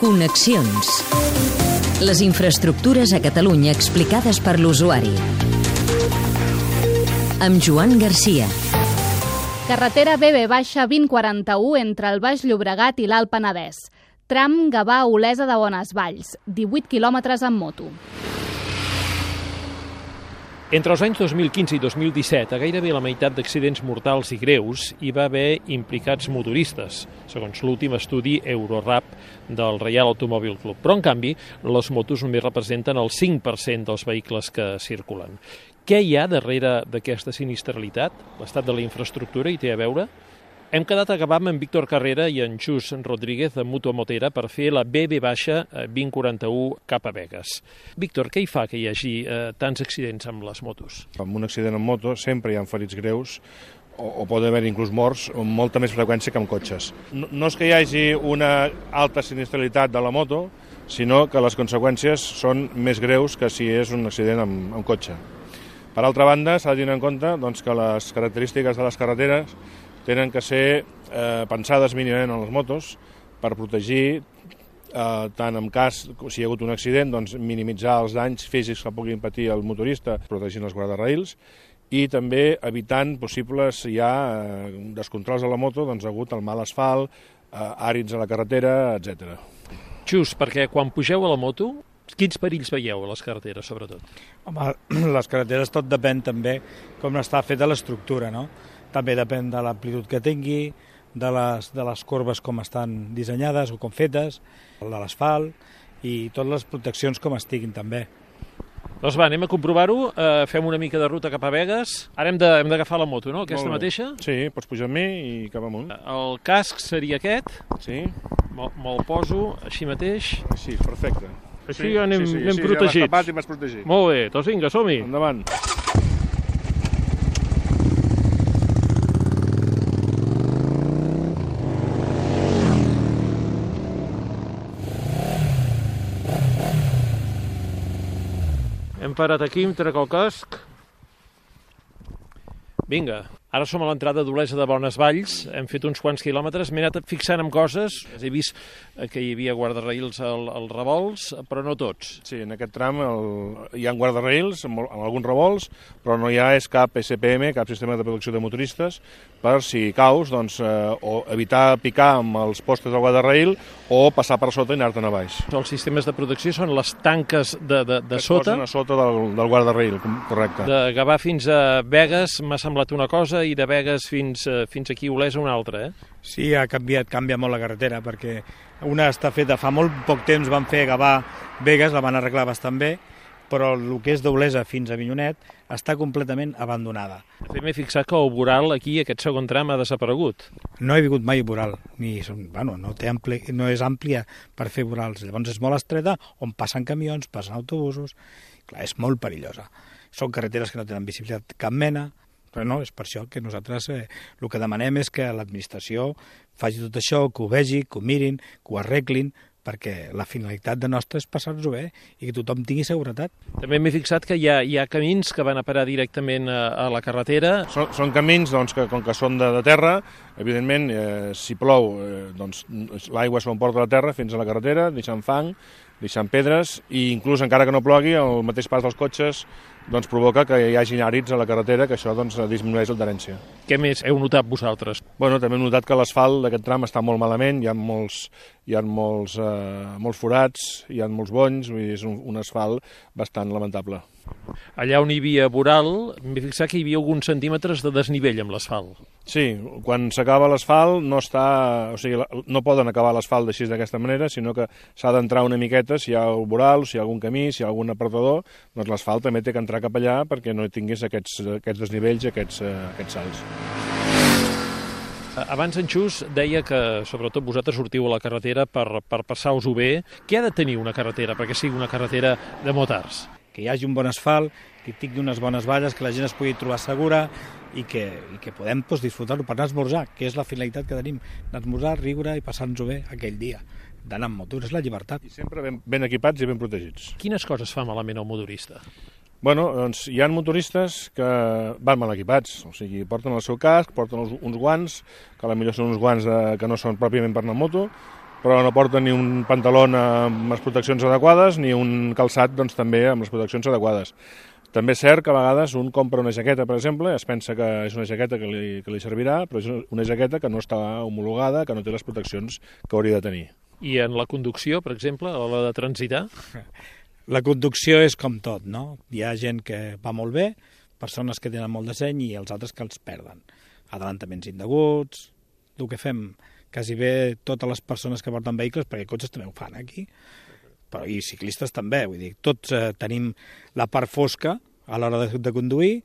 Connexions. Les infraestructures a Catalunya explicades per l'usuari. Amb Joan Garcia. Carretera BB baixa 2041 entre el Baix Llobregat i l'Alt Penedès. Tram Gavà-Olesa de Bones Valls, 18 quilòmetres en moto. Entre els anys 2015 i 2017, a gairebé la meitat d'accidents mortals i greus hi va haver implicats motoristes, segons l'últim estudi Eurorap del Reial Automòbil Club. Però, en canvi, les motos només representen el 5% dels vehicles que circulen. Què hi ha darrere d'aquesta sinistralitat? L'estat de la infraestructura hi té a veure? Hem quedat a acabar amb en Víctor Carrera i en Xus Rodríguez de Mutua Motera per fer la BB baixa 2041 cap a Vegas. Víctor, què hi fa que hi hagi eh, tants accidents amb les motos? Amb un accident amb moto sempre hi ha ferits greus o, o pot haver inclús morts amb molta més freqüència que amb cotxes. No, no és que hi hagi una alta sinistralitat de la moto, sinó que les conseqüències són més greus que si és un accident amb, amb cotxe. Per altra banda, s'ha de tenir en compte doncs, que les característiques de les carreteres tenen que ser eh, pensades mínimament en les motos per protegir eh, tant en cas, si hi ha hagut un accident, doncs minimitzar els danys físics que puguin patir el motorista protegint els guardarraïls i també evitant possibles ja eh, descontrols de la moto doncs, hagut el mal asfalt, eh, àrids a la carretera, etc. Just, perquè quan pugeu a la moto, quins perills veieu a les carreteres, sobretot? Home, les carreteres tot depèn també com està feta l'estructura, no? També depèn de l'amplitud que tingui, de les, de les corbes com estan dissenyades o com fetes, de l'asfalt i totes les proteccions com estiguin també. Doncs va, anem a comprovar-ho, eh, fem una mica de ruta cap a Vegas. Ara hem d'agafar la moto, no? Aquesta mateixa? Sí, pots pujar amb mi i cap amunt. El casc seria aquest. Sí. Me'l poso així mateix. Així, perfecte. Així sí, ja anem, sí, sí, anem sí, protegits. Ja tapat i m'has protegit. Molt bé, doncs vinga, som-hi. Endavant. Hem parat aquí, em trec el casc. Vinga, ara som a l'entrada d'Olesa de Bones Valls, hem fet uns quants quilòmetres, m'he anat fixant en coses, he vist que hi havia guardarraïls al, al revolts, però no tots. Sí, en aquest tram el, hi ha guardarraïls amb, amb alguns revolts, però no hi ha és cap SPM, cap sistema de protecció de motoristes, per si caus, doncs, eh, o evitar picar amb els postes del guardarraïl o passar per sota i anar-te'n a baix. Els sistemes de protecció són les tanques de, de, de que sota. a sota del, del guardarraïl, correcte. De Gavà fins a Vegas m'ha semblat una cosa i de Vegas fins, eh, fins aquí a Olesa una altra, eh? Sí, ha canviat, canvia molt la carretera, perquè una està feta fa molt poc temps, van fer Gavà Vegas, la van arreglar bastant bé, però el que és d'Olesa fins a Vinyonet està completament abandonada. De fet, m'he fixat que el voral aquí, aquest segon tram, ha desaparegut. No he vingut mai voral, ni, bueno, no, té ampli, no és àmplia per fer vorals. Llavors és molt estreta, on passen camions, passen autobusos... Clar, és molt perillosa. Són carreteres que no tenen visibilitat cap mena, però no, és per això que nosaltres eh, el que demanem és que l'administració faci tot això, que ho vegi, que ho mirin, que ho arreglin, perquè la finalitat de nostra és passar-nos-ho bé i que tothom tingui seguretat. També m'he fixat que hi ha, hi ha camins que van a parar directament a, a la carretera. Són, són camins doncs, que, com que són de, de terra, evidentment, eh, si plou, eh, doncs, l'aigua s'emporta a la terra fins a la carretera, deixant fang, deixant pedres, i inclús encara que no plogui, el mateix pas dels cotxes doncs, provoca que hi hagi àrids a la carretera, que això doncs, disminueix l'adherència. Què més heu notat vosaltres? Bueno, també hem notat que l'asfalt d'aquest tram està molt malament, hi ha molts, hi ha molts, eh, molts forats, hi ha molts bonys, és un, un asfalt bastant lamentable. Allà on hi havia voral, m'he fixat que hi havia alguns centímetres de desnivell amb l'asfalt. Sí, quan s'acaba l'asfalt no està, o sigui, no poden acabar l'asfalt així d'aquesta manera, sinó que s'ha d'entrar una miqueta, si hi ha un voral, si hi ha algun camí, si hi ha algun apartador, doncs l'asfalt també té que entrar cap allà perquè no tinguis aquests, aquests desnivells i aquests, uh, aquests salts. Abans en Xus deia que, sobretot, vosaltres sortiu a la carretera per, per passar-vos-ho bé. Què ha de tenir una carretera perquè sigui una carretera de motards? Que hi hagi un bon asfalt, que tingui unes bones valles, que la gent es pugui trobar segura i que, i que podem pues, disfrutar-ho per anar a esmorzar, que és la finalitat que tenim, anar a esmorzar, riure i passar-nos-ho bé aquell dia d'anar amb moto, és la llibertat. I sempre ben, ben equipats i ben protegits. Quines coses fa malament el motorista? Bueno, doncs hi ha motoristes que van mal equipats, o sigui, porten el seu casc, porten uns, uns guants, que a la millor són uns guants de, que no són pròpiament per anar amb moto, però no porten ni un pantaló amb les proteccions adequades ni un calçat doncs, també amb les proteccions adequades. També és cert que a vegades un compra una jaqueta, per exemple, es pensa que és una jaqueta que li, que li servirà, però és una jaqueta que no està homologada, que no té les proteccions que hauria de tenir. I en la conducció, per exemple, a la de transitar? La conducció és com tot, no? Hi ha gent que va molt bé, persones que tenen molt de seny i els altres que els perden. Adelantaments indeguts, el que fem quasi bé totes les persones que porten vehicles, perquè cotxes també ho fan aquí, però i ciclistes també, vull dir, tots eh, tenim la part fosca a l'hora de, de conduir,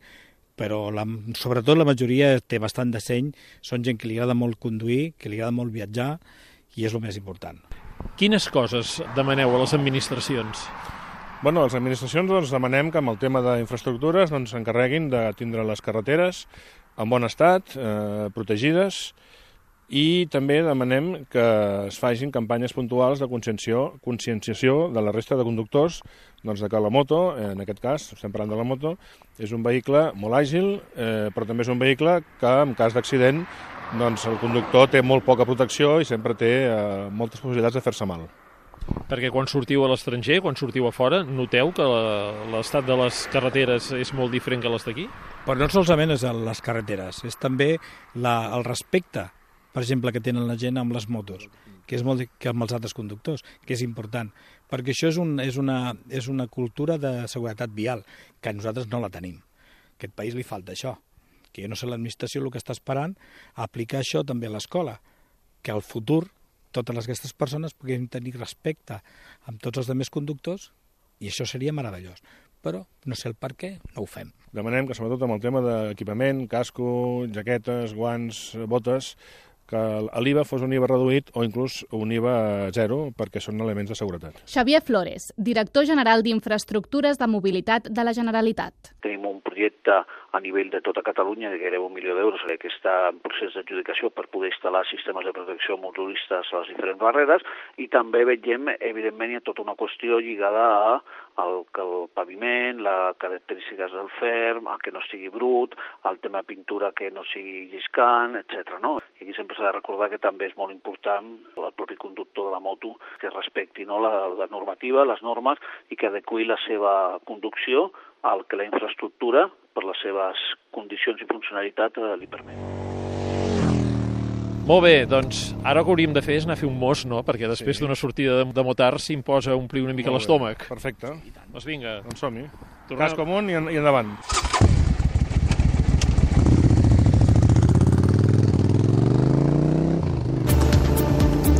però la, sobretot la majoria té bastant de seny, són gent que li agrada molt conduir, que li agrada molt viatjar, i és el més important. Quines coses demaneu a les administracions? Bueno, les administracions doncs, demanem que amb el tema d'infraestructures s'encarreguin doncs, de tindre les carreteres en bon estat, eh, protegides, i també demanem que es facin campanyes puntuals de conscienciació, conscienciació de la resta de conductors doncs de que la moto, en aquest cas, estem parlant de la moto, és un vehicle molt àgil, eh, però també és un vehicle que en cas d'accident doncs el conductor té molt poca protecció i sempre té eh, moltes possibilitats de fer-se mal. Perquè quan sortiu a l'estranger, quan sortiu a fora, noteu que l'estat de les carreteres és molt diferent que les d'aquí? Però no solament és les carreteres, és també la, el respecte per exemple, que tenen la gent amb les motos, que és molt que amb els altres conductors, que és important, perquè això és, un, és, una, és una cultura de seguretat vial, que nosaltres no la tenim. A aquest país li falta això, que jo no sé l'administració el que està esperant aplicar això també a l'escola, que al futur totes aquestes persones puguin tenir respecte amb tots els altres conductors i això seria meravellós però no sé el per què, no ho fem. Demanem que, sobretot amb el tema d'equipament, casco, jaquetes, guants, botes, que l'IVA fos un IVA reduït o inclús un IVA zero perquè són elements de seguretat. Xavier Flores, director general d'Infraestructures de Mobilitat de la Generalitat. Tenim un projecte a nivell de tota Catalunya de gairebé un milió d'euros que està en procés d'adjudicació per poder instal·lar sistemes de protecció motoristes a les diferents barreres i també veiem, evidentment, hi ha tota una qüestió lligada a el, el paviment, les característiques del ferm, a que no sigui brut, el tema de pintura que no sigui lliscant, etc. No? I aquí sempre s'ha de recordar que també és molt important el propi conductor de la moto que respecti no, la, la normativa, les normes i que adequi la seva conducció al que la infraestructura per les seves condicions i funcionalitat eh, li permet. Molt bé, doncs ara el que hauríem de fer és anar a fer un mos, no? Perquè després sí. d'una sortida de, de motar s'imposa omplir una mica l'estómac. Perfecte. Doncs vinga. Doncs som-hi. Tornem... Cas comú i, en, i endavant.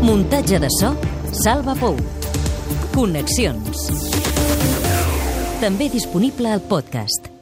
Muntatge de so, Salva Pou. Connexions. També disponible al podcast.